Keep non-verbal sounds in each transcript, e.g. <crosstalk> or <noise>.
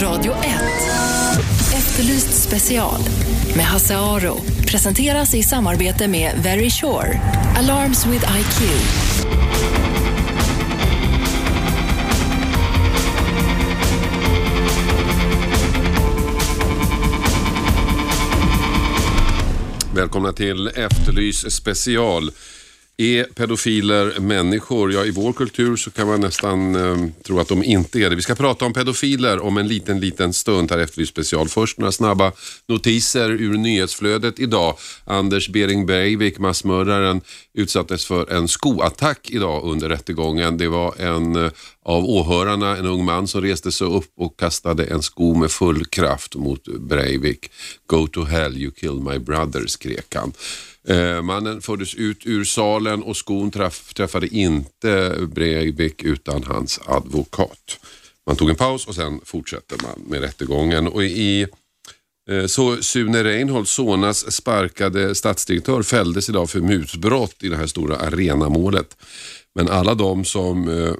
Radio 1. Efterlyst special med Hasse Aro. Presenteras i samarbete med Very Sure. Alarms with IQ. Välkomna till Efterlys special. Är pedofiler människor? Ja, i vår kultur så kan man nästan eh, tro att de inte är det. Vi ska prata om pedofiler om en liten, liten stund här efter vi special. Först några snabba notiser ur nyhetsflödet idag. Anders Bering Breivik, massmördaren, utsattes för en skoattack idag under rättegången. Det var en eh, av åhörarna, en ung man som reste sig upp och kastade en sko med full kraft mot Breivik. Go to hell, you killed my brother, skrek han. Eh, mannen fördes ut ur salen och skon träff, träffade inte Breivik utan hans advokat. Man tog en paus och sen fortsätter man med rättegången. Och i eh, så Sune Reinholdt, Sonas sparkade statsdirektör fälldes idag för mutbrott i det här stora arenamålet. Men alla de som eh,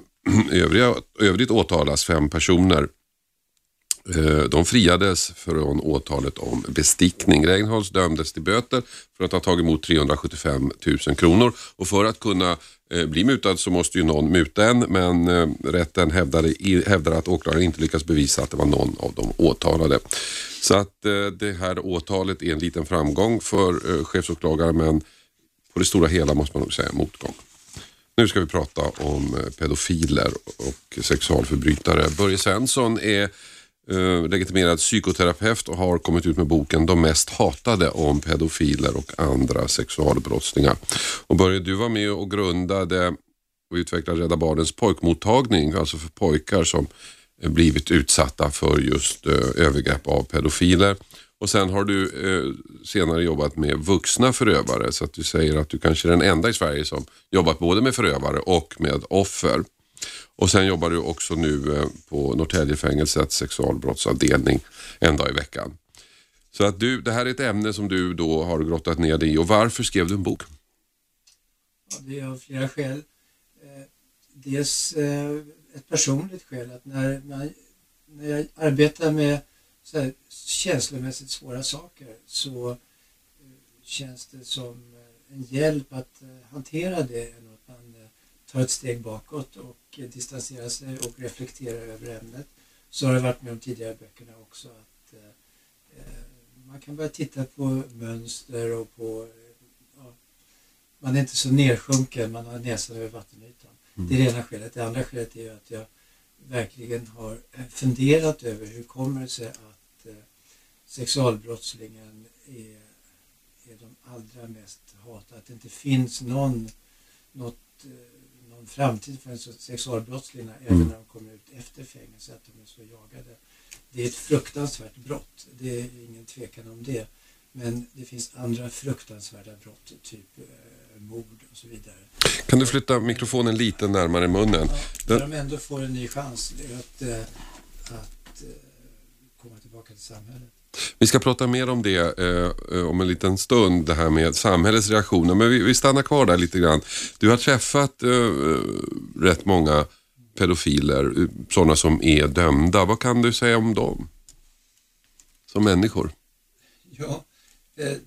<clears throat> övriga, övrigt åtalas, fem personer, Eh, de friades från åtalet om bestickning. Reinholds dömdes till böter för att ha tagit emot 375 000 kronor och för att kunna eh, bli mutad så måste ju någon muta en men eh, rätten hävdade, hävdade att åklagaren inte lyckats bevisa att det var någon av de åtalade. Så att det här åtalet är en liten framgång för chefsåklagaren men på det stora hela måste man nog säga motgång. Nu ska vi prata om pedofiler och sexualförbrytare. Börje Svensson är Eh, legitimerad psykoterapeut och har kommit ut med boken De mest hatade om pedofiler och andra sexualbrottslingar. Och Börje, du var med och grundade och utvecklade Rädda Barnens pojkmottagning, alltså för pojkar som eh, blivit utsatta för just eh, övergrepp av pedofiler. Och sen har du eh, senare jobbat med vuxna förövare så att du säger att du kanske är den enda i Sverige som jobbat både med förövare och med offer. Och sen jobbar du också nu eh, på Norrtäljefängelsets sexualbrottsavdelning en dag i veckan. Så att du, det här är ett ämne som du då har grottat ner dig i och varför skrev du en bok? Ja, det är av flera skäl. Eh, dels eh, ett personligt skäl att när, man, när jag arbetar med så här känslomässigt svåra saker så känns det som en hjälp att hantera det tar ett steg bakåt och distansera sig och reflektera över ämnet. Så har det varit med de tidigare böckerna också. att eh, eh, Man kan börja titta på mönster och på ja, man är inte så nedsjunken, man har näsan över vattenytan. Mm. Det är det ena skälet. Det andra skälet är att jag verkligen har funderat över hur kommer det sig att eh, sexualbrottslingen är, är de allra mest hatade. Att det inte finns någon, något eh, någon framtid för sexualbrottslingar mm. även när de kommer ut efter fängelse, att de är så jagade. Det är ett fruktansvärt brott, det är ingen tvekan om det. Men det finns andra fruktansvärda brott, typ eh, mord och så vidare. Kan du flytta mikrofonen lite närmare munnen? Ja, där de ändå får en ny chans att, eh, att eh, komma tillbaka till samhället. Vi ska prata mer om det eh, eh, om en liten stund, det här med samhällets reaktioner. Men vi, vi stannar kvar där lite grann. Du har träffat eh, eh rätt många pedofiler, eh, sådana som är dömda. Vad kan du säga om dem? Som människor? Ja, eh,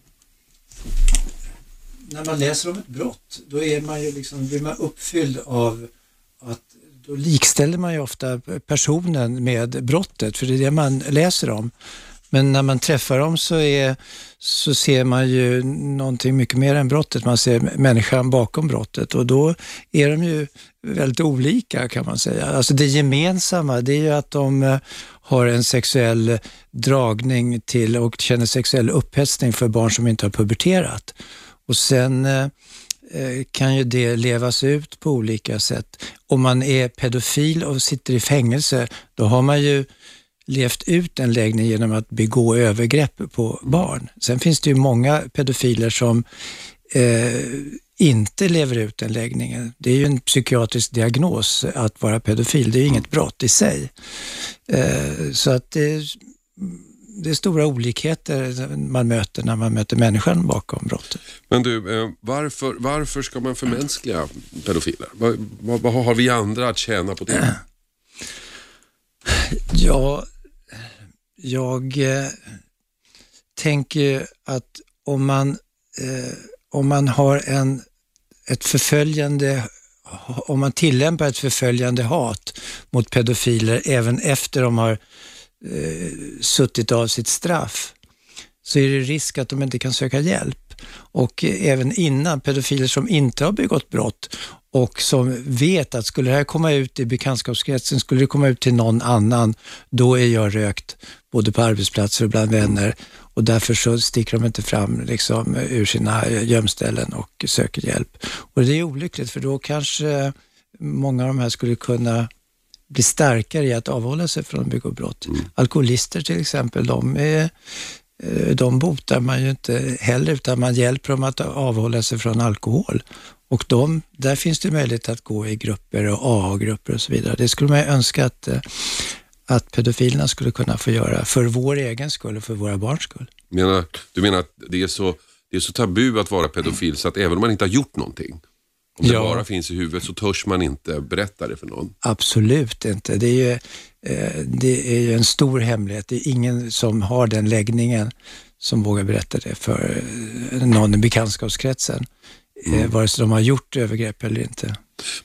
när man läser om ett brott, då är man ju liksom, blir man uppfylld av att då likställer man ju ofta personen med brottet, för det är det man läser om. Men när man träffar dem så, är, så ser man ju någonting mycket mer än brottet. Man ser människan bakom brottet och då är de ju väldigt olika kan man säga. Alltså det gemensamma det är ju att de eh, har en sexuell dragning till och känner sexuell upphetsning för barn som inte har puberterat. Och sen eh, eh, kan ju det levas ut på olika sätt. Om man är pedofil och sitter i fängelse, då har man ju levt ut en läggning genom att begå övergrepp på barn. Sen finns det ju många pedofiler som eh, inte lever ut den läggningen. Det är ju en psykiatrisk diagnos att vara pedofil. Det är ju inget brott i sig. Eh, så att det, det är stora olikheter man möter när man möter människan bakom brottet. Men du, eh, varför, varför ska man förmänskliga pedofiler? Vad, vad, vad har vi andra att tjäna på det? Ja, jag eh, tänker att om man, eh, om man har en, ett förföljande om man tillämpar ett förföljande hat mot pedofiler även efter de har eh, suttit av sitt straff, så är det risk att de inte kan söka hjälp. Och även innan, pedofiler som inte har begått brott och som vet att skulle det här komma ut i bekantskapskretsen, skulle det komma ut till någon annan, då är jag rökt både på arbetsplatser och bland vänner och därför så sticker de inte fram liksom, ur sina gömställen och söker hjälp. Och det är olyckligt för då kanske många av de här skulle kunna bli starkare i att avhålla sig från att begå brott. Mm. Alkoholister till exempel, de, är, Eh, de botar man ju inte heller utan man hjälper dem att avhålla sig från alkohol. Och de, där finns det möjlighet att gå i grupper och AA-grupper och så vidare. Det skulle man ju önska att, eh, att pedofilerna skulle kunna få göra för vår egen skull och för våra barns skull. Menar, du menar att det är, så, det är så tabu att vara pedofil så att även om man inte har gjort någonting, om det bara finns i huvudet så törs man inte berätta det för någon? Absolut inte. Det är ju, eh, det är ju en stor hemlighet. Det är ingen som har den läggningen som vågar berätta det för eh, någon i bekantskapskretsen. Mm. Eh, vare sig de har gjort övergrepp eller inte.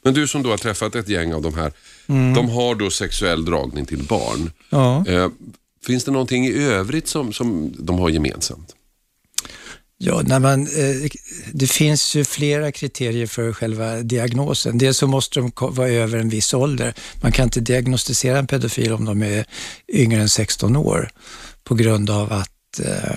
Men du som då har träffat ett gäng av de här, mm. de har då sexuell dragning till barn. Ja. Finns det någonting i övrigt som, som de har gemensamt? Ja, när man, eh, det finns ju flera kriterier för själva diagnosen. Dels så måste de vara över en viss ålder. Man kan inte diagnostisera en pedofil om de är yngre än 16 år på grund av att eh,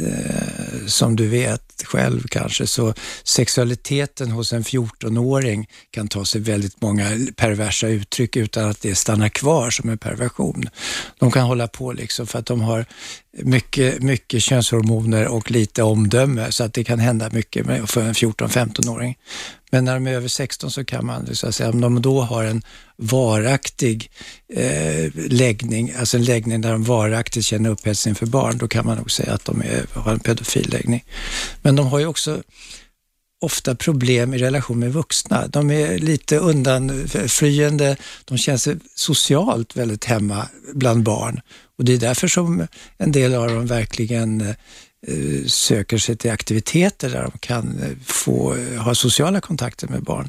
eh, som du vet själv kanske, så sexualiteten hos en 14-åring kan ta sig väldigt många perversa uttryck utan att det stannar kvar som en perversion. De kan hålla på liksom för att de har mycket, mycket könshormoner och lite omdöme så att det kan hända mycket för en 14-15-åring. Men när de är över 16 så kan man, så att säga, om de då har en varaktig eh, läggning, alltså en läggning där de varaktigt känner upphetsning för barn, då kan man nog säga att de är, har en pedofilläggning. Men de har ju också ofta problem i relation med vuxna. De är lite undanflyende, de känner sig socialt väldigt hemma bland barn och det är därför som en del av dem verkligen eh, söker sig till aktiviteter där de kan eh, få ha sociala kontakter med barn.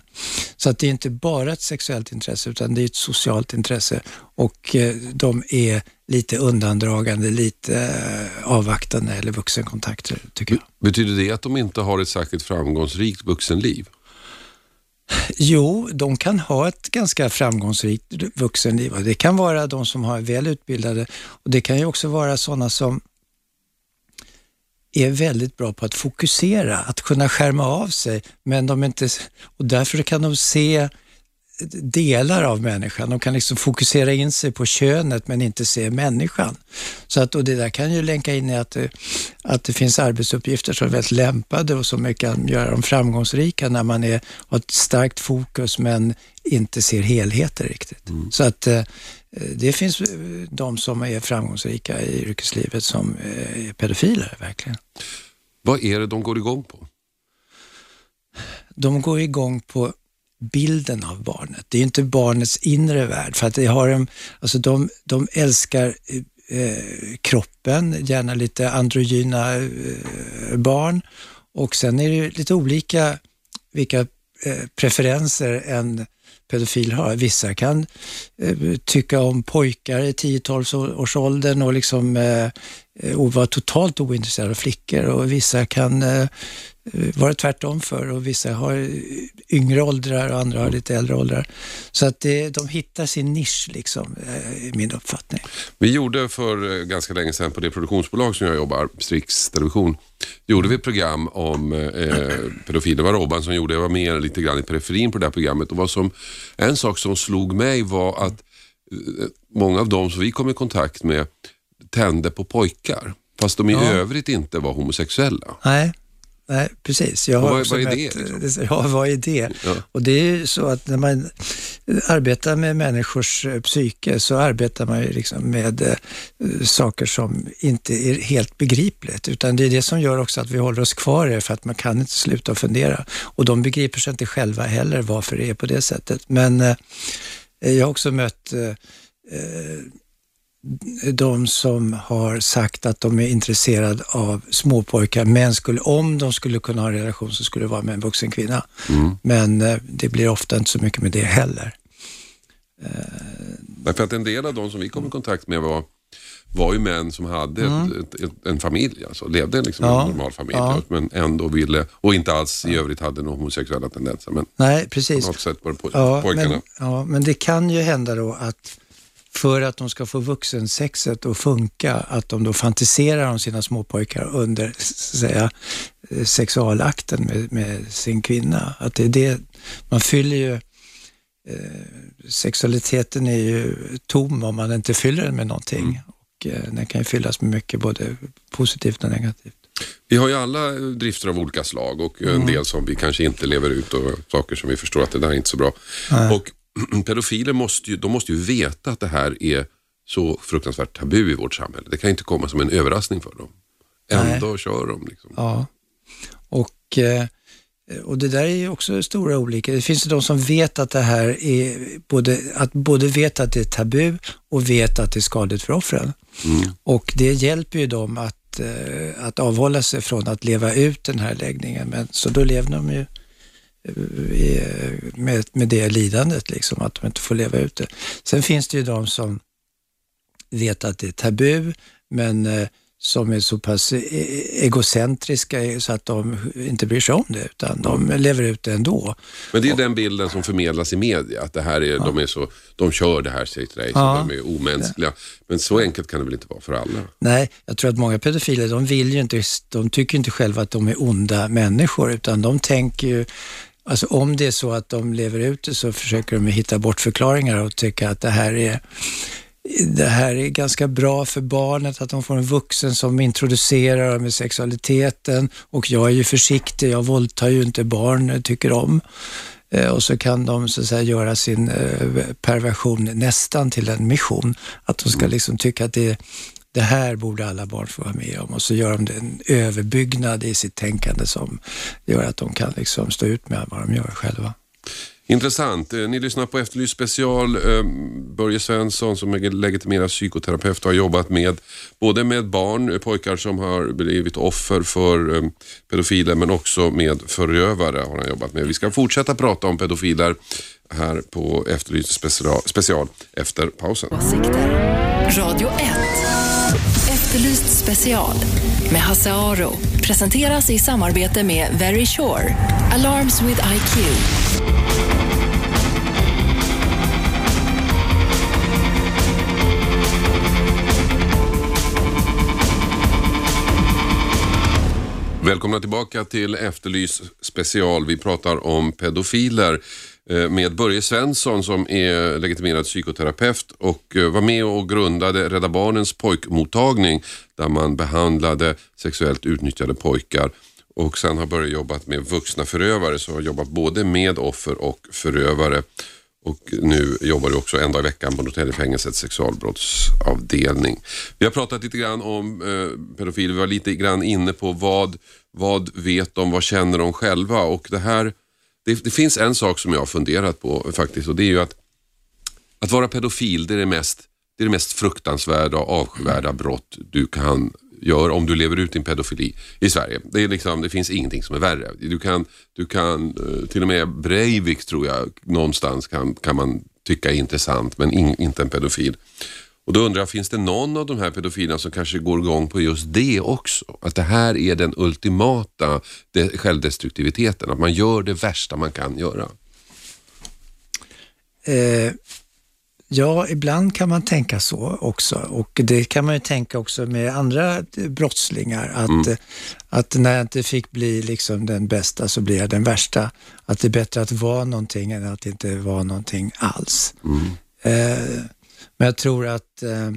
Så att det är inte bara ett sexuellt intresse utan det är ett socialt intresse och eh, de är lite undandragande, lite avvaktande eller vuxenkontakter tycker jag. Betyder det att de inte har ett särskilt framgångsrikt vuxenliv? Jo, de kan ha ett ganska framgångsrikt vuxenliv. Det kan vara de som har välutbildade och det kan ju också vara sådana som är väldigt bra på att fokusera, att kunna skärma av sig, men de inte, och därför kan de se delar av människan. De kan liksom fokusera in sig på könet men inte se människan. Så att, och det där kan ju länka in i att det, att det finns arbetsuppgifter som är väldigt lämpade och som kan göra dem framgångsrika när man är, har ett starkt fokus men inte ser helheter riktigt. Mm. Så att eh, det finns de som är framgångsrika i yrkeslivet som är pedofiler, verkligen. Vad är det de går igång på? De går igång på bilden av barnet. Det är inte barnets inre värld. För att det har en, alltså de, de älskar eh, eh kroppen, gärna lite androgyna eh, barn. Och sen är det lite olika vilka eh, preferenser en pedofil har. Vissa kan eh, tycka om pojkar i 10-12 års åldern och liksom eh, Eh, och vara totalt ointresserade av flickor och vissa kan eh, eh vara tvärtom för och vissa har eh, yngre åldrar och andra har lite äldre åldrar. Så att det, de hittar sin nisch liksom, i min uppfattning. Vi gjorde för ganska länge sedan på det produktionsbolag som jag jobbar, Strix Television, gjorde vi ett program om eh, pedofiler. Det var Robban som gjorde, jag var med lite grann i periferin på det här programmet. Och vad som, en sak som slog mig var att eh, många av dem som vi kom i kontakt med tände på pojkar. Fast de i ja. övrigt inte var homosexuella. Nej. Nej, precis. Jag har vad, vad är det? Liksom? Ja, vad är det? Ja. Och det är ju så att när man arbetar med människors eh, psyke så arbetar man ju liksom med eh, saker som inte är helt begripligt, utan det är det som gör också att vi håller oss kvar här för att man kan inte sluta fundera. Och de begriper sig inte själva heller varför det är på det sättet. Men eh, jag har också mött eh, de som har sagt att de är intresserade av småpojkar, men skulle, om de skulle kunna ha en relation så skulle det vara med en vuxen kvinna. Mm. Men eh, det blir ofta inte så mycket med det heller. Därför att en del av de som vi kom i kontakt med var, var ju män som hade ett, ett, en familj, alltså levde liksom Ja. en normal familj, Ja. men ändå ville, och inte alls i övrigt hade några homosexuella tendenser, men Nej, på precis. något sätt var det po- Ja pojkarna. men, ja, men det kan ju hända då att för att de ska få vuxensexet att funka, att de då fantiserar om sina småpojkar under så att säga, eh, sexualakten med, med sin kvinna. Att det är det, man fyller ju, eh, sexualiteten är ju tom om man inte fyller den med någonting. Och eh, den kan ju fyllas med mycket, både positivt och negativt. Vi har ju alla eh, drifter av olika slag och Mm. en del som vi kanske inte lever ut och saker som vi förstår att det där är inte så bra. Och <clears throat> pedofiler måste ju, de måste ju veta att det här är så fruktansvärt tabu i vårt samhälle. Det kan inte komma som en överraskning för dem. Ändå kör de. Liksom. Ja, och, eh, och det där är ju också stora olika. Det finns ju de som vet att det här är både, att både vet att det är tabu och vet att det är skadligt för offren. Och det hjälper ju dem att, eh, att avhålla sig från att leva ut den här läggningen. Men, så då lever de ju med, med det lidandet, liksom, att de inte får leva ut det. Sen finns det ju de som vet att det är tabu, men eh, som är så pass e- egocentriska så att de inte bryr sig om det, utan de lever ut det ändå. Men det är den bilden som förmedlas i media, att det här är, de, är så, de kör det här straight race, Ja. de är omänskliga. Men så enkelt kan det väl inte vara för alla? Nej, jag tror att många pedofiler, de vill ju inte, de tycker inte själva att de är onda människor, utan de tänker ju, alltså om det är så att de lever ut det så försöker de hitta bort förklaringar och tycka att det här är det här är ganska bra för barnet, att de får en vuxen som introducerar dem med sexualiteten och jag är ju försiktig, jag våldtar ju inte barn, jag tycker om. Eh, Och så kan de så att säga, göra sin eh, perversion nästan till en mission. Att de ska liksom tycka att det, det här borde alla barn få vara med om och så gör de det en överbyggnad i sitt tänkande som gör att de kan liksom stå ut med vad de gör själva. Intressant. Eh, Ni lyssnar på Efterlyst special. Eh, Börje Svensson som är legitimerad psykoterapeut har jobbat med både med barn, eh, pojkar som har blivit offer för eh, pedofiler men också med förövare har han jobbat med. Vi ska fortsätta prata om pedofiler här på Efterlyst special, special efter pausen. Åsikter. Radio 1. Efterlyst special med Hasse Aro. Presenteras i samarbete med Very Sure. Alarms with IQ. Välkomna tillbaka till Efterlys special. Vi pratar om pedofiler Eh, med Börje Svensson som är legitimerad psykoterapeut och eh, var med och grundade Rädda Barnens pojkmottagning där man behandlade sexuellt utnyttjade pojkar. Och sen har Börje jobbat med vuxna förövare så har jobbat både med offer och förövare. Och nu jobbar du också en dag i veckan på Norrtäljefängelsets sexualbrottsavdelning. Vi har pratat lite grann om eh, pedofiler, vi var lite grann inne på vad, vad vet de, vad känner de själva och det här, det, det finns en sak som jag har funderat på faktiskt och det är ju att att vara pedofil det är det mest, det är det mest fruktansvärda och avskyvärda brott du kan göra om du lever ut din pedofili i Sverige. Det, är liksom, det finns ingenting som är värre. Du kan, du kan eh, till och med Breivik tror jag någonstans kan, kan man tycka är intressant men in, inte en pedofil. Och då undrar jag, finns det någon av de här pedofilerna som kanske går igång på just det också? Att det här är den ultimata de, självdestruktiviteten, att man gör det värsta man kan göra. Eh, ja, ibland kan man tänka så också och det kan man ju tänka också med andra brottslingar att, eh, att när jag inte fick bli liksom den bästa så blir jag den värsta. Att det är bättre att vara någonting än att inte vara någonting alls. Eh, men jag tror att eh,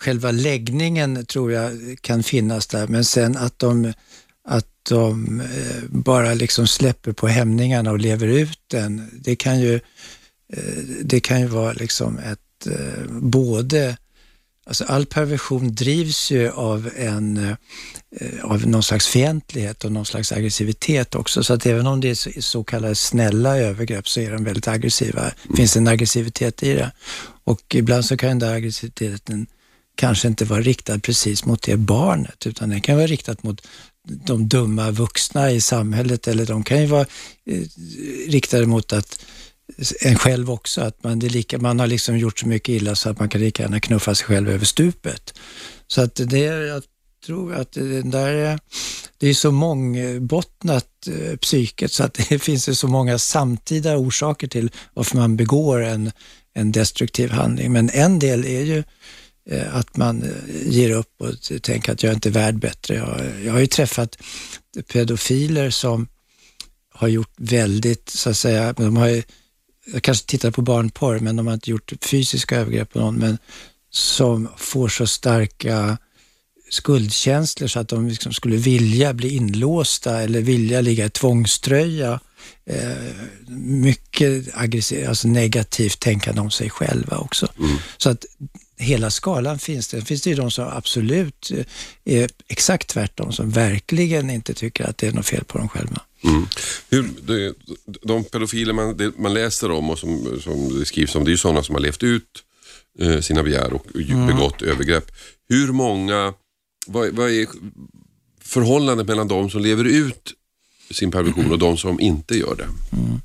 själva läggningen tror jag kan finnas där, men sen att de, att de eh, bara liksom släpper på hämningarna och lever ut den, det kan ju, eh, det kan ju vara liksom ett, eh, både Alltså all perversion drivs ju av, en, eh, av någon slags fientlighet och någon slags aggressivitet också. Så att även om det är så, kallade snälla övergrepp så är de väldigt aggressiva. Mm. finns en aggressivitet i det. Och ibland så kan den där aggressiviteten kanske inte vara riktad precis mot det barnet, utan den kan vara riktad mot de dumma vuxna i samhället eller de kan ju vara eh, riktade mot att en själv också, att man, det lika, man har liksom gjort så mycket illa så att man kan lika gärna knuffa sig själv över stupet. Så att det, jag tror att det där det är så mångbottnat eh, psyket så att <laughs> det finns så många samtida orsaker till varför man begår en, en destruktiv handling. Men en del är ju eh, att man eh, ger upp och tänker att jag är inte värd bättre. Jag, jag har ju träffat pedofiler som har gjort väldigt, så att säga, de har ju jag kanske tittar på barnporr, men de har inte gjort fysiska övergrepp på någon, men som får så starka skuldkänslor så att de liksom skulle vilja bli inlåsta eller vilja ligga i tvångströja. Eh, mycket aggressivt, alltså negativt tänkande om sig själva också. Mm. Så att hela skalan finns det. finns det ju de som absolut eh, är exakt tvärtom, som verkligen inte tycker att det är något fel på dem själva. Mm. Hur, det, de pedofiler man, det, man läser om och som, som det skrivs om, det är ju sådana som har levt ut eh, sina begär och mm. begått övergrepp. Hur många, vad, vad är förhållandet mellan de som lever ut sin perversion och de som inte gör det? Mm.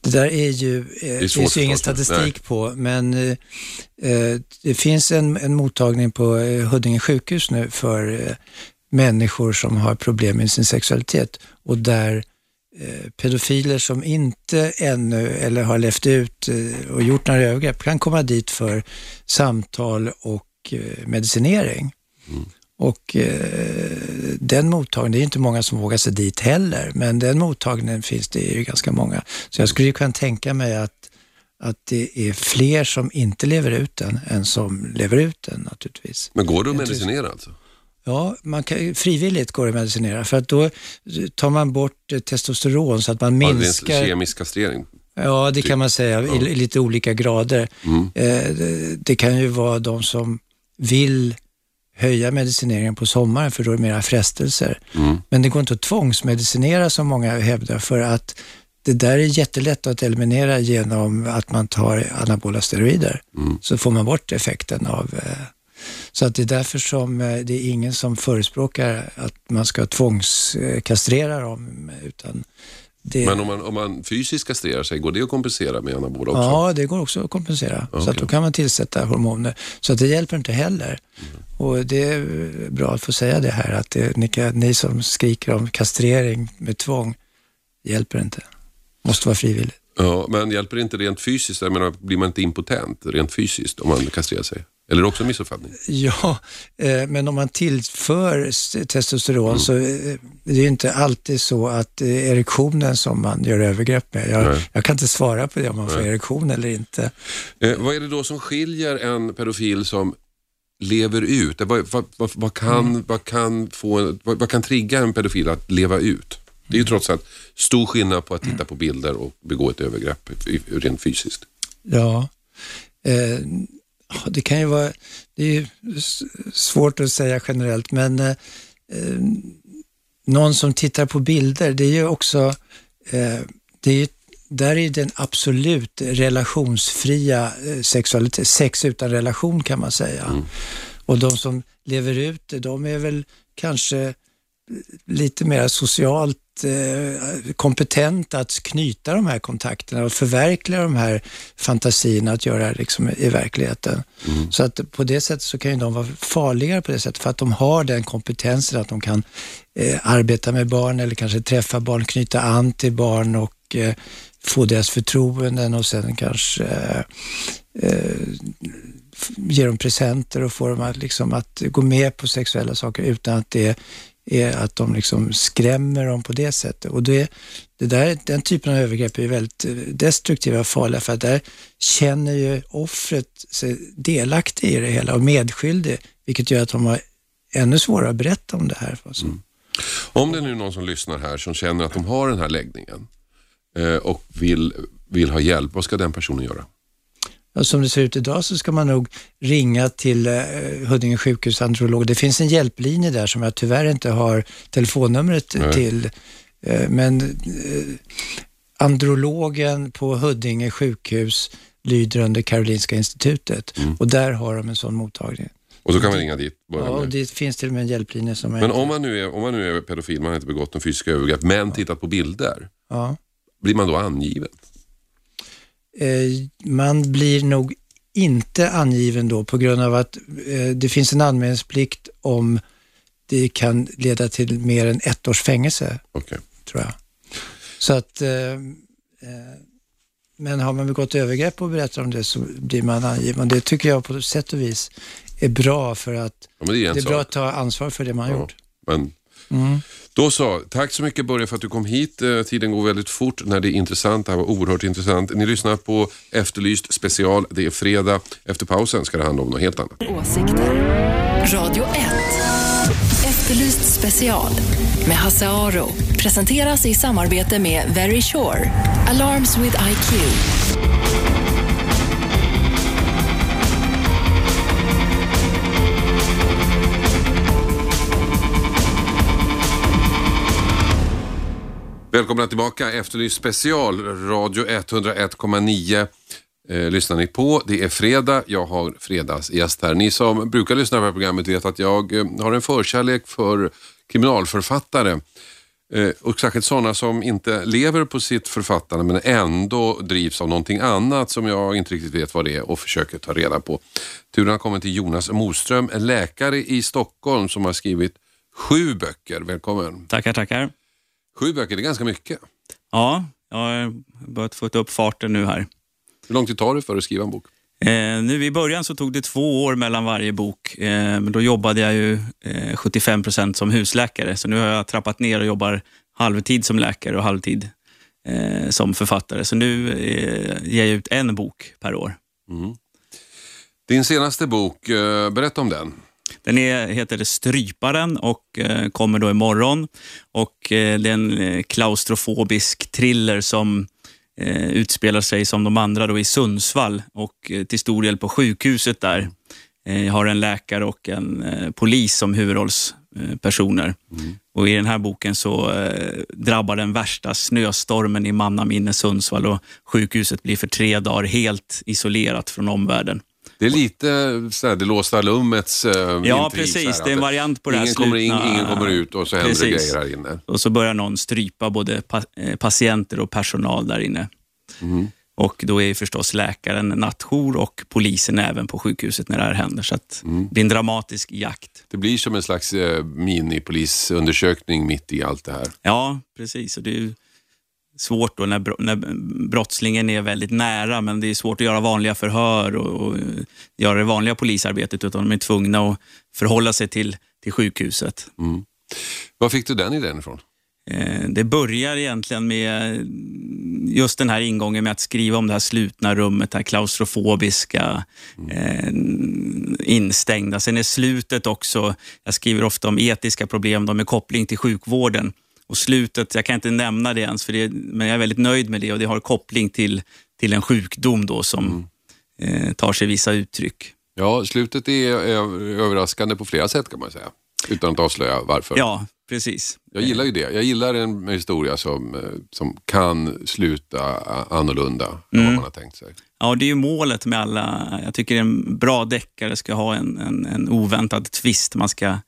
Det där är ju, eh, det finns ju ingen statistik Nej. på, men eh, eh, det finns en, en mottagning på eh, Huddinge sjukhus nu för eh, människor som har problem med sin sexualitet och där pedofiler som inte ännu eller har levt ut eh, och gjort några övergrepp kan komma dit för samtal och eh, medicinering. Mm. Och eh, den mottagningen, det är inte många som vågar sig dit heller, men den mottagningen finns det ju ganska många. Så jag skulle kunna tänka mig att, att det är fler som inte lever ut den än som lever ut den naturligtvis. Men går det att medicinera alltså? Ja, man kan, frivilligt går det att medicinera för att då tar man bort eh, testosteron så att man minskar... Ja, kemisk kastrering? Ja, det kan man säga ja. i, lite olika grader. Mm. Eh, det, det, kan ju vara de som vill höja medicineringen på sommaren för då är det mera frestelser. Mm. Men det går inte att tvångsmedicinera som många hävdar för att det där är jättelätt att eliminera genom att man tar anabola steroider. Mm. Så får man bort effekten av eh, så att det är därför som eh, det är ingen som förespråkar att man ska tvångskastrera dem. Utan det... Men om man, om man fysiskt kastrerar sig, går det att kompensera med anabola också? Ja, det går också att kompensera. Okay. Så att då kan man tillsätta hormoner. Så att det hjälper inte heller. Mm. Och det är bra att få säga det här, att det, ni, ni som skriker om kastrering med tvång, hjälper inte. Måste vara frivilligt. Ja, men hjälper det inte rent fysiskt? Jag menar, blir man inte impotent rent fysiskt om man kastrerar sig? Eller är det också en missuppfattning? Ja, eh, men om man tillför testosteron mm. så eh, det är inte alltid så att det är erektionen som man gör övergrepp med. Jag, jag kan inte svara på det om man Nej. får erektion eller inte. Eh, vad är det då som skiljer en pedofil som lever ut? Vad, vad, vad, vad kan, mm. vad, kan få, vad, vad kan trigga en pedofil att leva ut? Det är ju trots allt stor skillnad på att titta på bilder och begå ett övergrepp rent fysiskt. Ja, eh, det kan ju vara, det är svårt att säga generellt, men eh, eh, någon som tittar på bilder, det är ju också, eh, det är, där är den absolut relationsfria eh, sexualitet, sex utan relation kan man säga. Mm. Och de som lever ut det, de är väl kanske lite mer socialt Eh, kompetent att knyta de här kontakterna och förverkliga de här fantasierna att göra liksom i verkligheten. Mm. Så att på det sättet så kan ju de vara farligare på det sättet för att de har den kompetensen att de kan eh, arbeta med barn eller kanske träffa barn, knyta an till barn och eh, få deras förtroenden och sen kanske eh ge dem presenter och få dem att, liksom, att gå med på sexuella saker utan att det är att de liksom skrämmer dem på det sättet. Och det, det där, den typen av övergrepp är väldigt eh, destruktiva och farliga för att där känner ju offret sig delaktig i det hela och medskyldig, vilket gör att de har ännu svårare att berätta om det här. Mm. Om det är nu någon som lyssnar här som känner att de har den här läggningen eh, och vill, vill ha hjälp, vad ska den personen göra? Ja, som det ser ut idag så ska man nog ringa till eh, Huddinge sjukhus androlog. Det finns en hjälplinje där som jag tyvärr inte har telefonnumret Nej. till. Eh, men eh, andrologen på Huddinge sjukhus lyder under Karolinska institutet Mm. och där har de en sån mottagning. Och så kan man ringa dit. Ja, och det finns till och med en hjälplinje som Men om man, nu är, om man nu är pedofil, man har inte begått någon fysisk övergrepp, men tittat på bilder, ja. blir man då angiven? Eh, man blir nog inte angiven då på grund av att eh, det finns en anmälningsplikt om det kan leda till mer än ett års fängelse, Okej. tror jag. Så att, eh, men har man begått övergrepp och berättar om det så blir man angiven. Det tycker jag på sätt och vis är bra för att Ja, det är det är bra att ta ansvar för det man har Ja. gjort. Men Mm. Då så, tack så mycket Börje för att du kom hit. Eh, tiden går väldigt fort när det är intressant. Det här var oerhört intressant. Ni lyssnar på Efterlyst special. Det är fredag. Efter pausen ska det handla om något helt annat. Åsikter. Radio 1. Efterlyst special med Hasse Aro. Presenteras i samarbete med Very Sure. Alarms with IQ. Välkomna tillbaka. Efterlyst special. Radio 101,9 eh, lyssnar ni på. Det är fredag. Jag har fredagsgäst här. Ni som brukar lyssna på det här programmet vet att jag eh, har en förkärlek för kriminalförfattare. Eh, och särskilt sådana som inte lever på sitt författande men ändå drivs av någonting annat som jag inte riktigt vet vad det är och försöker ta reda på. Turen har kommit till Jonas Moström, en läkare i Stockholm som har skrivit sju böcker. Välkommen. Tackar, tackar. Sju böcker, det är ganska mycket. Ja, jag har börjat få upp farten nu här. Hur lång tid tar det för att skriva en bok? Eh, nu I början så tog det två år mellan varje bok, eh, men då jobbade jag ju eh, 75 procent som husläkare, så nu har jag trappat ner och jobbar halvtid som läkare och halvtid eh, som författare. Så nu eh, ger jag ut en bok per år. Din senaste bok, eh, berätta om den. Den är, heter Stryparen och eh, kommer då imorgon. Och, eh, det är en eh, klaustrofobisk thriller som eh, utspelar sig som de andra då i Sundsvall och eh, till stor del på sjukhuset där. Eh, jag har en läkare och en eh, polis som huvudrollspersoner. Och I den här boken så eh, drabbar den värsta snöstormen i mannaminne Sundsvall och sjukhuset blir för tre dagar helt isolerat från omvärlden. Det är lite såhär, det låsta lummets eh, Ja, precis. här, Det är en variant på det här ingen kommer in, ingen kommer ut och så händer det Precis. grejer här inne. Och så börjar någon strypa både pa eh, patienter och personal där inne. Mm. Och då är ju förstås läkaren nattjour och polisen även på sjukhuset när det här händer. Så Mm. det blir en dramatisk jakt. Det blir som en slags eh, minipolisundersökning mitt i allt det här. Ja, precis. Och det är svårt då när, när brottslingen är väldigt nära, men det är svårt att göra vanliga förhör och, och göra det vanliga polisarbetet, utan de är tvungna att förhålla sig till, till sjukhuset. Var fick du den idén ifrån? Eh, Det börjar egentligen med just den här ingången med att skriva om det här slutna rummet, det här klaustrofobiska, eh, instängda. Sen är slutet också, jag skriver ofta om etiska problem, de med koppling till sjukvården. Och slutet, jag kan inte nämna det ens, för det, men jag är väldigt nöjd med det och det har koppling till, till en sjukdom då som eh, tar sig vissa uttryck. Ja, slutet är, överraskande på flera sätt kan man säga. Utan att avslöja varför. Ja, precis. Jag gillar ju det. Jag gillar en historia som, eh, som kan sluta annorlunda än vad Mm. man har tänkt sig. Ja, det är ju målet med alla. Jag tycker en bra deckare ska ha en, en, en oväntad twist. Man ska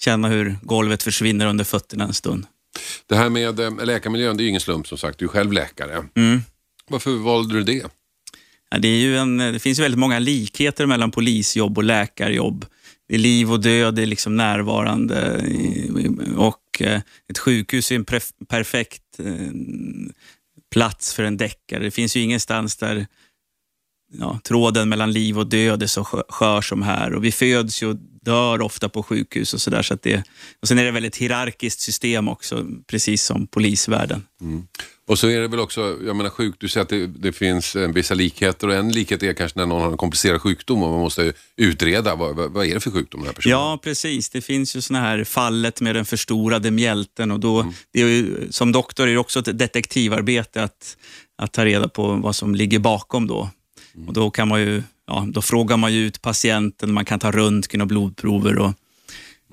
känna hur golvet försvinner under fötterna en stund. Det här med eh, läkarmiljön, det är ju ingen slump som sagt. Du är själv läkare. Mm. Varför valde du det? Ja, det, är ju en, det finns ju väldigt många likheter mellan polisjobb och läkarjobb. Det är liv och död, det är liksom närvarande och eh, ett sjukhus är en perfekt eh, plats för en deckare. Det finns ju ingenstans där ja, tråden mellan liv och död är så skö- skör som här. Och vi föds ju och dör ofta på sjukhus och sådär. Så det, och sen är det ett väldigt hierarkiskt system också, precis som polisvärlden. Och så är det väl också, jag menar sjuk, du säger att det, det finns vissa likheter och en likhet är kanske när någon har en komplicerad sjukdom och man måste utreda vad, vad, vad är det för sjukdom den här personen Ja, precis. Det finns ju såna här fallet med den förstorade mjälten och då, det är ju, som doktor är det också ett detektivarbete att, att ta reda på vad som ligger bakom då. Och då, kan man ju, ja, då frågar man ut patienten, man kan ta röntgen och blodprover. Och,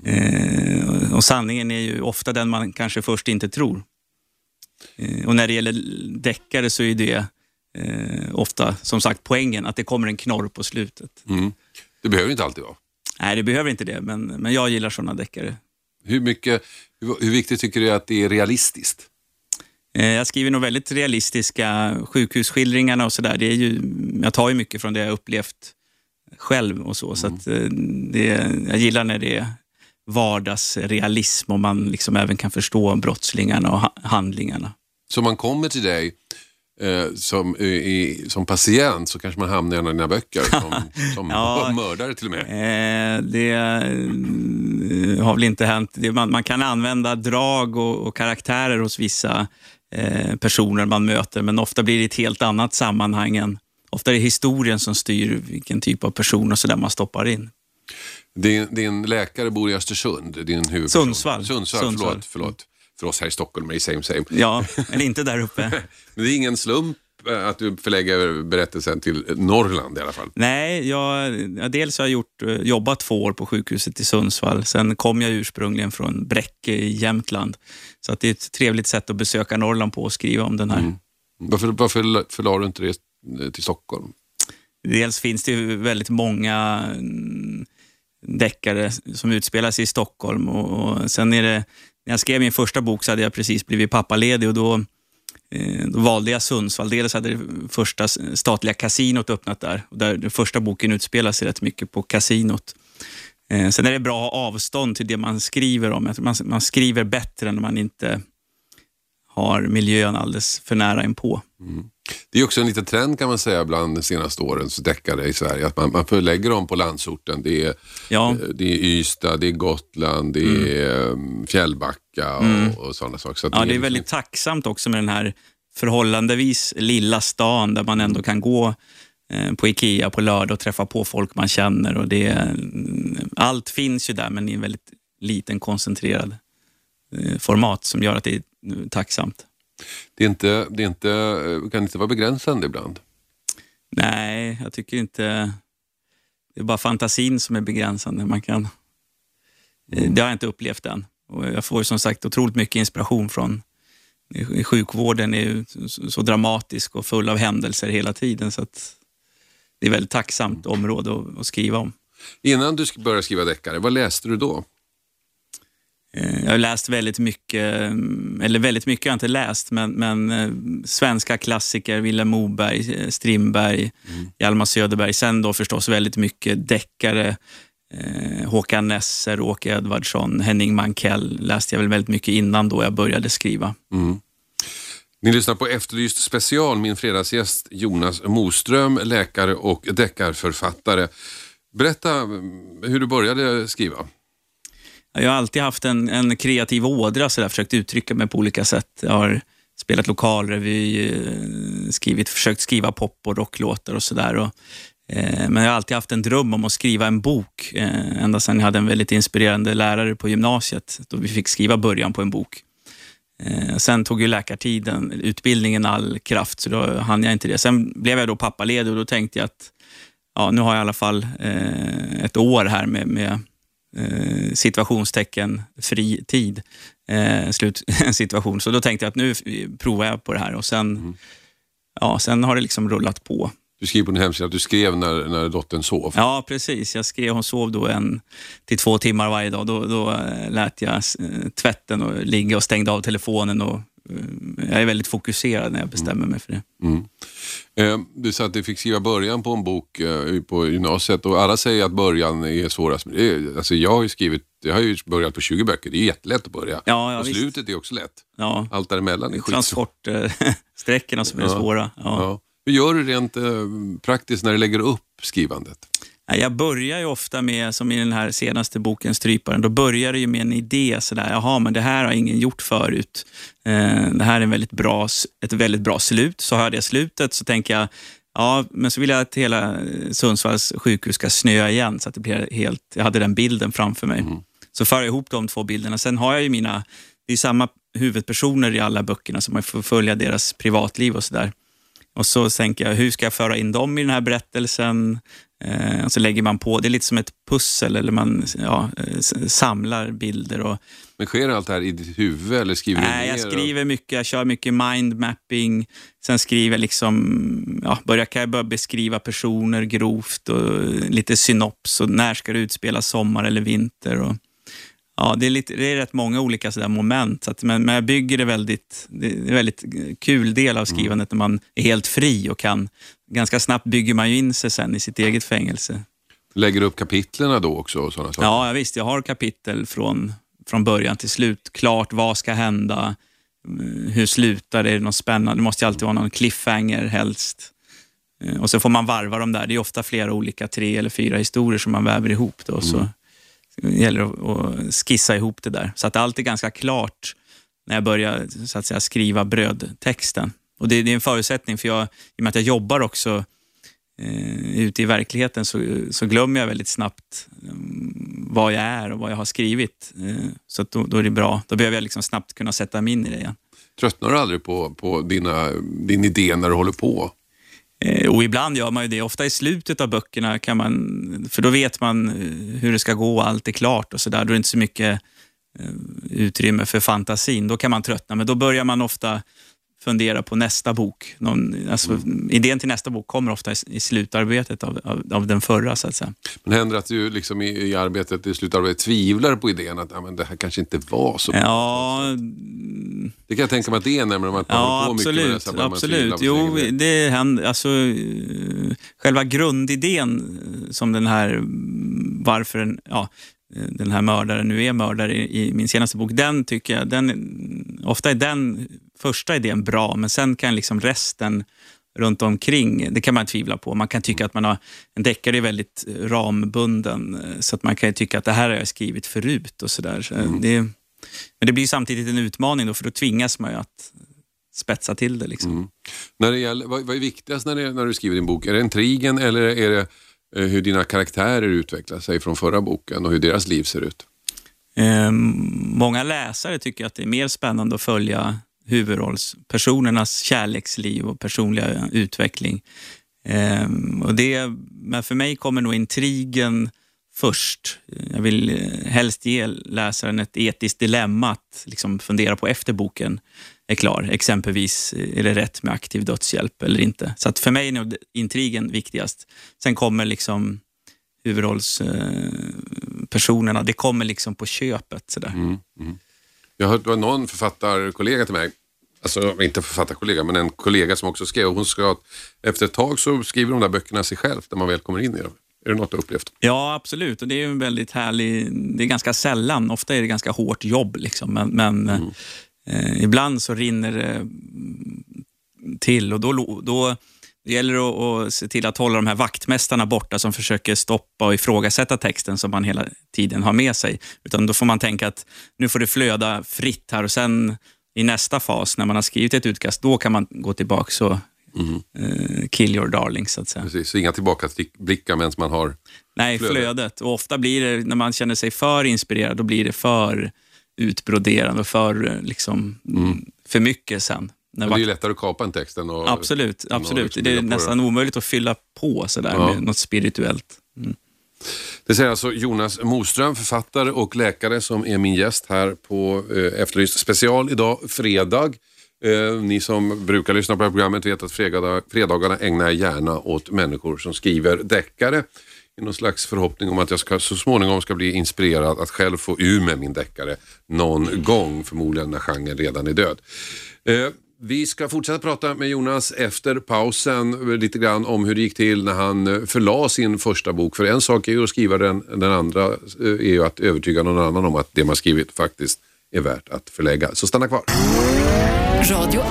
eh, och sanningen är ju ofta den man kanske först inte tror. Eh, och när det gäller deckare så är det eh, ofta, som sagt, poängen att det kommer en knorr på slutet. Mm. Det behöver inte alltid vara. Nej, det behöver inte det, men, men jag gillar sådana deckare. Hur, mycket, hur, hur viktigt tycker du att det är realistiskt? Eh, jag skriver nog väldigt realistiska sjukhusskildringarna och sådär. Jag tar ju mycket från det jag upplevt själv och så. Mm. så eh, det, jag gillar när det är vardagsrealism och man liksom även kan förstå brottslingarna och handlingarna. Så man kommer till dig eh, som, i, som patient så kanske man hamnar i en av dina böcker som, <laughs> som ja, mördare till och med? Eh, det eh, har väl inte hänt. Det, man, man, kan använda drag och, och karaktärer hos vissa personer man möter, men ofta blir det ett helt annat sammanhang än Ofta är det historien som styr vilken typ av person och så där man stoppar in. Din, din läkare bor i Östersund, din huvudperson. Sundsvall. Sundsvall, Sundsvall. Förlåt, förlåt. För oss här i Stockholm är det same same. Ja, <laughs> men inte där uppe. men det är ingen slump eh, att du förlägger berättelsen till Norrland i alla fall? Nej, jag, dels har jag gjort, eh, jobbat två år på sjukhuset i Sundsvall. Sen kom jag ursprungligen från Bräcke i Jämtland. Så att det är ett trevligt sätt att besöka Norrland på och skriva om den här. Mm. Varför, varför förlade du inte det till Stockholm? Dels finns det ju väldigt många mm, deckare som utspelar sig i Stockholm och, sen är det, när jag skrev min första bok så hade jag precis blivit pappaledig och då, eh, Eh, då valde jag Sundsvall. Dels hade det första statliga kasinot öppnat där där den första boken utspelar sig rätt mycket på kasinot. Eh, sen är det bra att ha avstånd till det man skriver om. Man, man skriver bättre när man inte har miljön alldeles för nära inpå. Mm. Det är också en liten trend kan man säga bland de senaste årens deckare i Sverige, att man, man förlägger dem på landsorten. Det är, ja. Eh, det är Ystad, det är Gotland, det mm. är mm. Fjällbacka och, mm. och sådana saker. Så ja, det är, det är väldigt liksom... tacksamt också med den här förhållandevis lilla stan där man ändå kan gå eh, på Ikea på lördag och träffa på folk man känner. Och det, mm, allt finns ju där, men i en väldigt liten koncentrerad eh, format som gör att det är tacksamt. Det, är inte, det är inte, eh, kan inte vara begränsande ibland? Nej, jag tycker inte... Det är bara fantasin som är begränsande. Man kan, mm. Det har jag inte upplevt än. Och jag får som sagt otroligt mycket inspiration från sjukvården är ju så dramatisk och full av händelser hela tiden. så Det är ett väldigt tacksamt område att, att skriva om. Innan du började skriva deckare, vad läste du då? Eh, jag har läst väldigt mycket, mm, eller väldigt mycket har jag inte läst, men, men eh, svenska klassiker, Vilhelm Moberg, eh, Strindberg, mm. Hjalmar Söderberg. Sen då förstås väldigt mycket deckare. Eh, Håkan Nesser, Åke Edvardsson, Henning Mankell läste jag väl väldigt mycket innan då jag började skriva. Mm. Ni lyssnar på Efterlyst special, min fredagsgäst Jonas Moström, läkare och deckarförfattare. Berätta mm, hur du började skriva. Jag har alltid haft en, en kreativ ådra, så där, försökt uttrycka mig på olika sätt. Jag har spelat lokalrevy, eh, skrivit, försökt skriva pop och rocklåtar och sådär. Eh, men jag har alltid haft en dröm om att skriva en bok, eh, ända sedan jag hade en väldigt inspirerande lärare på gymnasiet, då vi fick skriva början på en bok. Eh, sen tog ju läkartiden, utbildningen all kraft, så då hann jag inte det. Sen blev jag då pappaledig och då tänkte jag att ja, nu har jag i alla fall eh, ett år här med, med eh, situationstecken fri tid. Eh, slut <laughs> situation. Så då tänkte jag att nu provar jag på det här och sen, mm. ja, sen har det liksom rullat på. Du skriver på din hemsida att du skrev när, när dottern sov. Ja, precis. Jag skrev, hon sov då en till två timmar varje dag. Då, då eh, lät jag eh, tvätten och ligga och stängde av telefonen och jag är väldigt fokuserad när jag bestämmer mig för det. Mm. Eh, du sa att du fick skriva början på en bok eh, på gymnasiet och alla säger att början är svårast. Alltså jag har ju skrivit, jag har ju börjat på 20 böcker, det är jättelätt att börja. Ja, ja, och visst. slutet är också lätt. Ja. Allt däremellan är skitsvårt. Transportsträckorna som är ja. svåra. Ja. Hur gör du rent praktiskt när du lägger upp skrivandet? Jag börjar ju ofta med, som i den här senaste boken Stryparen, då börjar det ju med en idé. Sådär, Jaha, men det här har ingen gjort förut. Eh, det här är en väldigt bra, ett väldigt bra slut. Så har jag det slutet så tänker jag, ja, men så vill jag att hela Sundsvalls sjukhus ska snöa igen så att det blir helt, jag hade den bilden framför mig. Mm. Så för jag ihop de två bilderna. Sen har jag ju mina, det är samma huvudpersoner i alla böckerna så man får följa deras privatliv och sådär. Och så tänker jag, hur ska jag föra in dem i den här berättelsen? Eh, och så lägger man på, det är lite som ett pussel, eller man ja, eh, samlar bilder. Och, Men sker allt det här i ditt huvud eller skriver du nej, jag skriver mycket, jag kör mycket mindmapping. Sen skriver jag liksom, ja, börjar, kan jag börja beskriva personer grovt och lite synops och när ska det utspelas, sommar eller vinter. Och, Ja, det är, lite, det är rätt många olika sådär moment, så att, men, men jag bygger det väldigt, det är en väldigt kul del av skrivandet när man är helt fri och kan, ganska snabbt bygger man ju in sig sen i sitt eget fängelse. Lägger du upp kapitlerna då också? Och sådana saker? Ja, visst, jag har kapitel från, från början till slut. Klart, vad ska hända? Mm, Hur slutar det? Är det något spännande? Det måste ju alltid vara någon cliffhanger helst. Eh, Och så får man varva dem där. Det är ofta flera olika, tre eller fyra historier som man väver ihop. Då, så det gäller att skissa ihop det där. Så att allt är ganska klart när jag börjar så att säga, skriva brödtexten. Och det, det är en förutsättning, för jag, i och med att jag jobbar också eh, ute i verkligheten så, så glömmer jag väldigt snabbt um, vad jag är och vad jag har skrivit. Eh, så att då, då är det bra. Då behöver jag liksom snabbt kunna sätta mig in i det igen. Tröttnar du aldrig på, på dina, din idé när du håller på? Eh, och ibland gör man ju det. Ofta i slutet av böckerna kan man, för då vet man eh, hur det ska gå och allt är klart och sådär. Då är det inte så mycket eh, utrymme för fantasin. Då kan man tröttna, men då börjar man ofta fundera på nästa bok. Någon, alltså, Idén till nästa bok kommer ofta i, i slutarbetet av, av, av den förra, så att säga. Men händer det att du liksom i, i arbetet, i slutarbetet tvivlar på idén att ja, men det här kanske inte var så bra? Ja, Det kan jag tänka mig att det är när man Ja, håller på mycket med det. absolut. man absolut. Jo, det händer. Alltså, själva grundidén eh, som den här, mm, varför en, ja, eh, den här mördaren nu är mördare i, i min senaste bok, den tycker jag, den, ofta är den första idén bra, men sen kan liksom resten runt omkring, det kan man tvivla på. Man kan tycka att man har, en deckare är väldigt rambunden, eh, så att man kan ju tycka att det här har jag skrivit förut och sådär. Så det, men det blir samtidigt en utmaning då, för då tvingas man ju att spetsa till det. Liksom. När det gäller, vad, vad är viktigast när, det, när du skriver din bok? Är det intrigen eller är det eh, hur dina karaktärer utvecklar sig från förra boken och hur deras liv ser ut? Eh, många läsare tycker att det är mer spännande att följa huvudrollspersonernas kärleksliv och personliga utveckling. Ehm, och det, men för mig kommer nog intrigen först. Jag vill eh, helst ge läsaren ett etiskt dilemma att liksom fundera på efter boken är klar. Exempelvis, eh, är det rätt med aktiv dödshjälp eller inte? Så att för mig är nog intrigen viktigast. Sen kommer liksom huvudrollspersonerna, eh, det kommer liksom på köpet. Sådär. Mm, mm. Jag hörde det var någon författarkollega till mig, alltså inte författarkollega, men en kollega som också skrev. Hon ska, att efter ett tag så skriver de där böckerna sig själv när man väl kommer in i dem. Är det något du har upplevt? Ja, absolut. Och det är en väldigt härlig... Det är ganska sällan. Ofta är det ganska hårt jobb, liksom. men, men eh, ibland så rinner det mm, till och då, då det gäller att, att se till att hålla de här vaktmästarna borta som försöker stoppa och ifrågasätta texten som man hela tiden har med sig. Utan då får man tänka att nu får det flöda fritt här och sen i nästa fas, när man har skrivit ett utkast, då kan man gå tillbaka och eh, kill your darling, så att säga. Precis, så inga tillbakablickar medan man har... Nej, Flödet. flödet. Och ofta blir det, när man känner sig för inspirerad, då blir det för utbroderande och för, eh, liksom, för mycket sen. Men det är ju lättare att kapa en text än att... absolut, absolut. liksom det är nästan omöjligt att fylla på sådär Ja. med något spirituellt. Det säger alltså Jonas Moström, författare och läkare som är min gäst här på eh, Efterlyst special idag, fredag. Eh, ni som brukar lyssna på det här programmet vet att fredag, fredagarna ägnar jag gärna åt människor som skriver deckare. I någon slags förhoppning om att jag ska, så småningom ska bli inspirerad att själv få ur med min deckare någon gång, förmodligen när genren redan är död. Eh, vi ska fortsätta prata med Jonas efter pausen lite grann om hur det gick till när han eh, förlade sin första bok. För en sak är ju att skriva den, den andra eh, är ju att övertyga någon annan om att det man skrivit faktiskt är värt att förlägga. Så stanna kvar. Radio 1.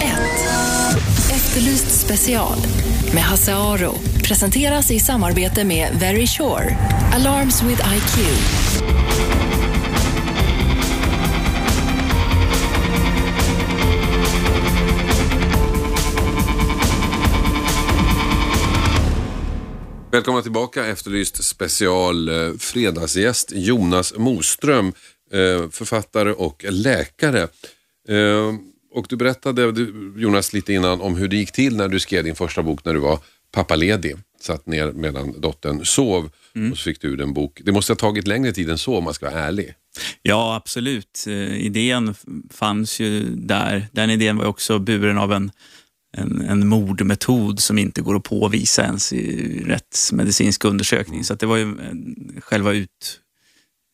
Efterlyst special med Hasse Aro. Presenteras i samarbete med Very Sure. Alarms with IQ. Välkomna tillbaka, Efterlyst special eh, fredagsgäst Jonas Moström, eh, författare och läkare. Eh, Och du berättade, Jonas, lite innan om hur det gick till när du skrev din första bok när du var pappaledig. Satt ner medan dottern sov och så fick du ut en bok. Det måste ha tagit längre tid än så om man ska vara ärlig. Ja, absolut. Idén fanns ju där. Den idén var också buren av en, en, en mordmetod som inte går att påvisa ens i rättsmedicinsk undersökning. Så att det var ju själva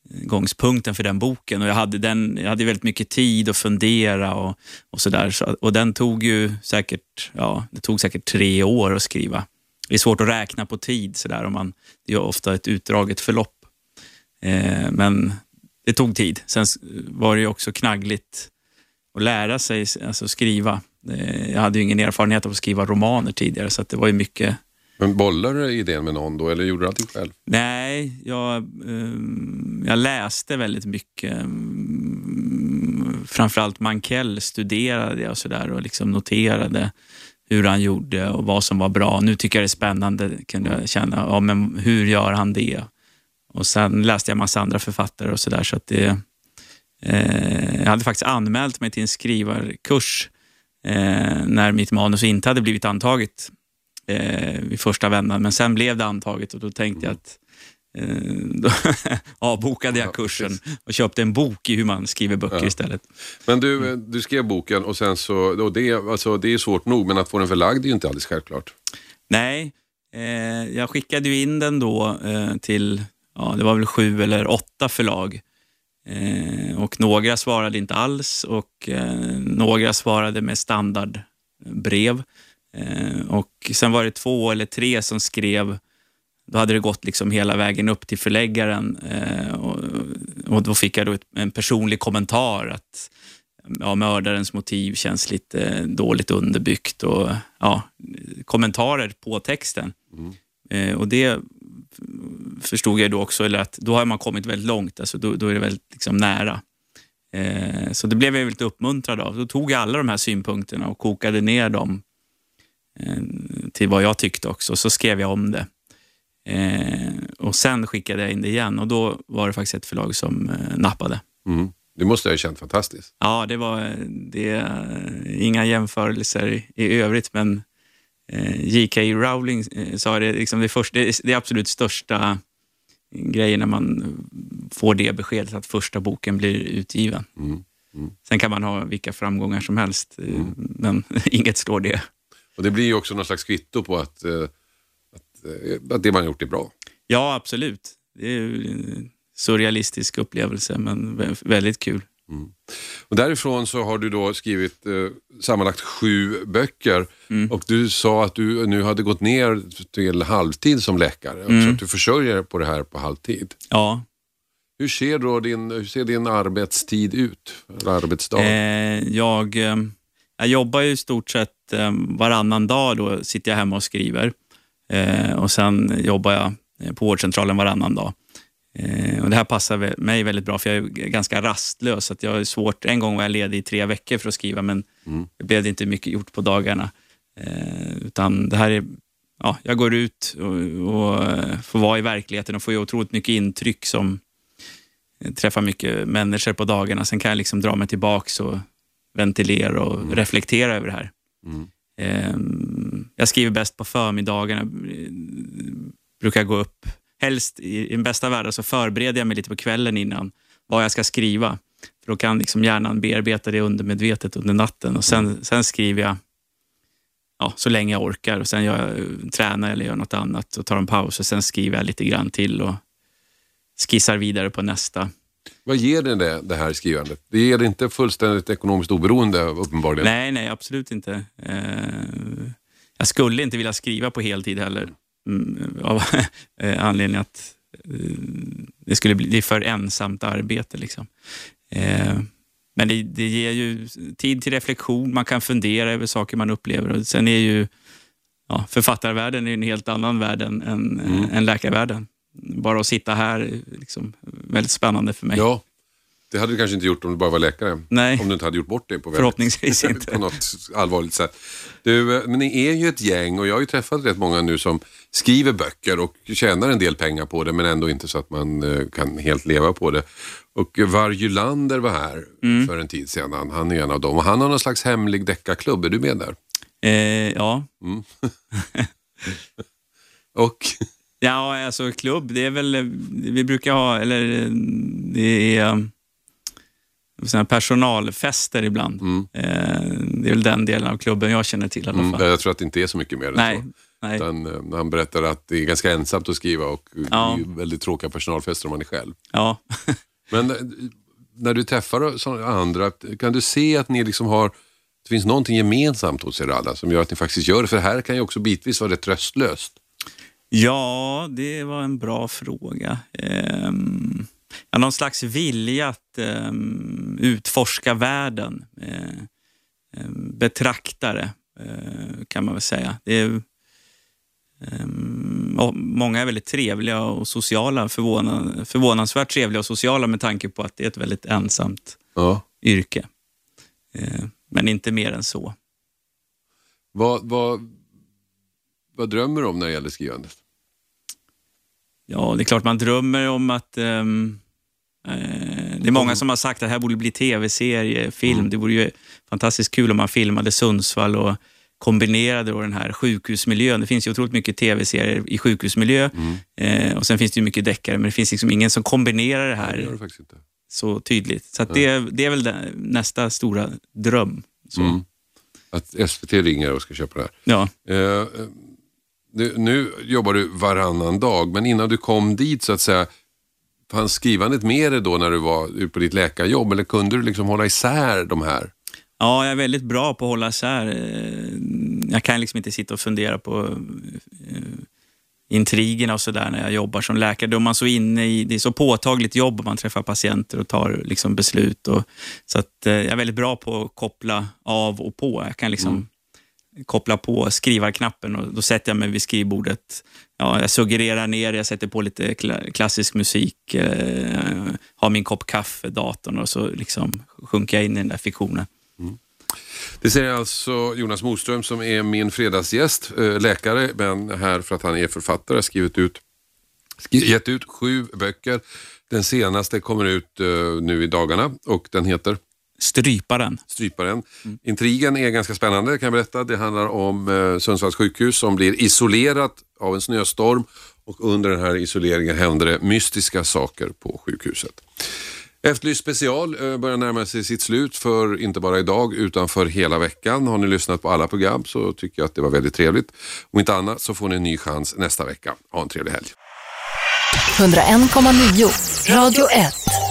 utgångspunkten för den boken. Och jag hade, den, jag hade väldigt mycket tid att fundera och, och sådär. Så, och den tog ju säkert, ja, det tog säkert tre år att skriva. Det är svårt att räkna på tid sådär. Om man, det är ofta ett utdraget förlopp. Eh, men det tog tid. Sen var det ju också knaggligt att lära sig alltså skriva. Eh, Jag hade ju ingen erfarenhet av att skriva romaner tidigare, så det var ju mycket... Men bollar du idén med någon då eller gjorde du allting själv? Nej, jag, eh, jag läste väldigt mycket. Mm, Framförallt Mankell studerade jag och sådär och liksom noterade hur han gjorde och vad som var bra. Nu tycker jag det är spännande, kunde jag känna. Ja, men hur gör han det? Och sen läste jag massa andra författare och sådär. Så att det, jag hade faktiskt anmält mig till en skrivarkurs eh, när mitt manus inte hade blivit antaget eh, vid första vändan. Men sen blev det antaget och då tänkte jag att eh, då <laughs> avbokade jag kursen och köpte en bok i hur man skriver böcker istället. Men du, du skrev boken och sen så, och det, alltså, det är svårt nog men att få den förlagd är ju inte alldeles självklart. Nej, eh, jag skickade ju in den då eh, till, ja, det var väl sju eller åtta förlag. Eh, och några svarade inte alls och eh, några svarade med standardbrev. Eh, och sen var det två eller tre som skrev, då hade det gått liksom hela vägen upp till förläggaren och, och då fick jag då ett, en personlig kommentar att ja, mördarens motiv känns lite dåligt underbyggt och ja, kommentarer på texten. Eh, och det förstod jag då också, eller att då har man kommit väldigt långt, alltså då, då är det väldigt liksom nära. Eh, så det blev jag väldigt uppmuntrad av. Då tog jag alla de här synpunkterna och kokade ner dem eh, till vad jag tyckte också, så skrev jag om det. Eh, och sen skickade jag in det igen och då var det faktiskt ett förlag som eh, nappade. Mm. Det måste ha känt fantastiskt. Ja, det var det, är inga jämförelser i, i övrigt, men eh, J.K. Rowling eh, sa det, liksom det, första, det, absolut största grejen när man får det beskedet att första boken blir utgiven. Mm. Sen kan man ha vilka framgångar som helst, eh, men <laughs> inget slår det. Och det blir ju också någon slags kvitto på att, eh, att, eh, att det man har gjort är bra. Ja, absolut. Det är en surrealistisk upplevelse, men vä- väldigt kul. Och därifrån så har du då skrivit eh, sammanlagt sju böcker och du sa att du nu hade gått ner till halvtid som läkare. Så att du försörjer dig på det här på halvtid. Ja, Hur ser då din, hur ser din arbetstid ut? Arbetsdag? Eh, jag, eh, jag jobbar ju i stort sett eh, varannan dag. Då sitter jag hemma och skriver. Eh, och Sen jobbar jag eh, på vårdcentralen varannan dag. Eh, och det här passar mig väldigt bra, för jag är ganska rastlös. Att jag är svårt, en gång var jag ledig i tre veckor för att skriva, men det blev inte mycket gjort på dagarna. Eh, utan det här är, ja, jag går ut och, och eh, får vara i verkligheten och får ju otroligt mycket intryck som eh, träffar mycket människor på dagarna. Sen kan jag liksom dra mig tillbaks och ventilera och reflektera över det här. Ehm, Jag skriver bäst på förmiddagarna. eh, Brukar gå upp, helst i, i den bästa världen så förbereder jag mig lite på kvällen innan vad jag ska skriva. För då kan liksom hjärnan bearbeta det undermedvetet under natten och sen, sen skriver jag ja, så länge jag orkar och sen gör jag, tränar eller gör något annat och tar en paus och sen skriver jag lite grann till och skissar vidare på nästa. Vad ger det, det det här skrivandet? Det ger det inte fullständigt ekonomiskt oberoende uppenbarligen. Nej, nej, absolut inte. Eh, jag skulle inte vilja skriva på heltid heller. Mm, av <laughs> eh, anledning att eh, det skulle bli det är för ensamt arbete. Liksom. Eh, men det, det ger ju tid till reflektion, man kan fundera över saker man upplever. Och sen är ju ja, författarvärlden är en helt annan värld än, än, än läkarvärlden. Bara att sitta här är liksom väldigt spännande för mig. Ja. Det hade du kanske inte gjort om du bara var läkare. Nej. Om du inte hade gjort bort det på, väldigt, Förhoppningsvis <laughs> inte. på något allvarligt sätt. Du, eh, men ni är ju ett gäng och jag har ju träffat rätt många nu som skriver böcker och tjänar en del pengar på det men ändå inte så att man eh, kan helt leva på det. Och Varjulander var här Mm. för en tid sedan. Han är en av dem och han har någon slags hemlig deckarklubb. Är du med där? Eh, ja. <laughs> Och ja, alltså klubb, det är väl, eh, vi brukar ha, eller det är såna personalfester ibland. Eh, det är väl den delen av klubben jag känner till i alla mm, fall. jag tror att det inte är så mycket mer än Nej, så. nej. Utan, eh, han berättar att det är ganska ensamt att skriva och Ja. det är ju väldigt tråkiga personalfester om man är själv. Ja. <laughs> Men eh, när du träffar andra, kan du se att ni liksom har, det finns någonting gemensamt hos er alla som gör att ni faktiskt gör det? För det här kan ju också bitvis vara rätt tröstlöst. Ja, det var en bra fråga. Ehm, ja, någon slags vilja att ehm, utforska världen. Eh, ehm, betraktare, eh, kan man väl säga. Det är, ehm, många är väldigt trevliga och sociala, förvånan, förvånansvärt trevliga och sociala med tanke på att det är ett väldigt ensamt Ja. yrke. Eh, men inte mer än så. Vad, vad, vad drömmer du om när det gäller skrivandet? Ja, det är klart man drömmer om att... ehm, eh, det är många som har sagt att det här borde bli tv-serie, film. Det vore ju fantastiskt kul om man filmade Sundsvall och kombinerade då den här sjukhusmiljön. Det finns ju otroligt mycket tv-serier i sjukhusmiljö eh, och sen finns det ju mycket deckare, men det finns liksom ingen som kombinerar det Det här det faktiskt inte. så tydligt. Så det, det är väl nästa stora dröm. Mm. Att SVT ringer och ska köpa det här. ja. Eh, du, nu jobbar du varannan dag, men innan du kom dit så att säga, fanns skrivandet med dig då när du var ute på ditt läkarjobb eller kunde du liksom hålla isär de här? Ja, jag är väldigt bra på att hålla isär. Eh, Jag kan liksom inte sitta och fundera på eh, intrigerna och sådär när jag jobbar som läkare. Då är man så inne i, det är så påtagligt jobb man träffar patienter och tar liksom beslut. Och, så att eh, jag är väldigt bra på att koppla av och på. Jag kan liksom koppla på skrivarknappen och då sätter jag mig vid skrivbordet. Ja, jag suggererar ner, jag sätter på lite klassisk musik, eh, har min kopp kaffe, datorn och så liksom sjunker jag in i den där fiktionen. Mm. Det säger alltså Jonas Moström som är min fredagsgäst, eh, läkare, men här för att han är författare, skrivit ut, gett ut sju böcker. Den senaste kommer ut eh, nu i dagarna och den heter Stryparen. Stryparen. Intrigen är ganska spännande kan jag berätta. Det handlar om eh, Sundsvalls sjukhus som blir isolerat av en snöstorm och under den här isoleringen händer det mystiska saker på sjukhuset. Efterlyst special eh, börjar närma sig sitt slut för inte bara idag utan för hela veckan. Har ni lyssnat på alla program så tycker jag att det var väldigt trevligt. Om inte annat så får ni en ny chans nästa vecka. Ha en trevlig helg. 101,9 Radio 1.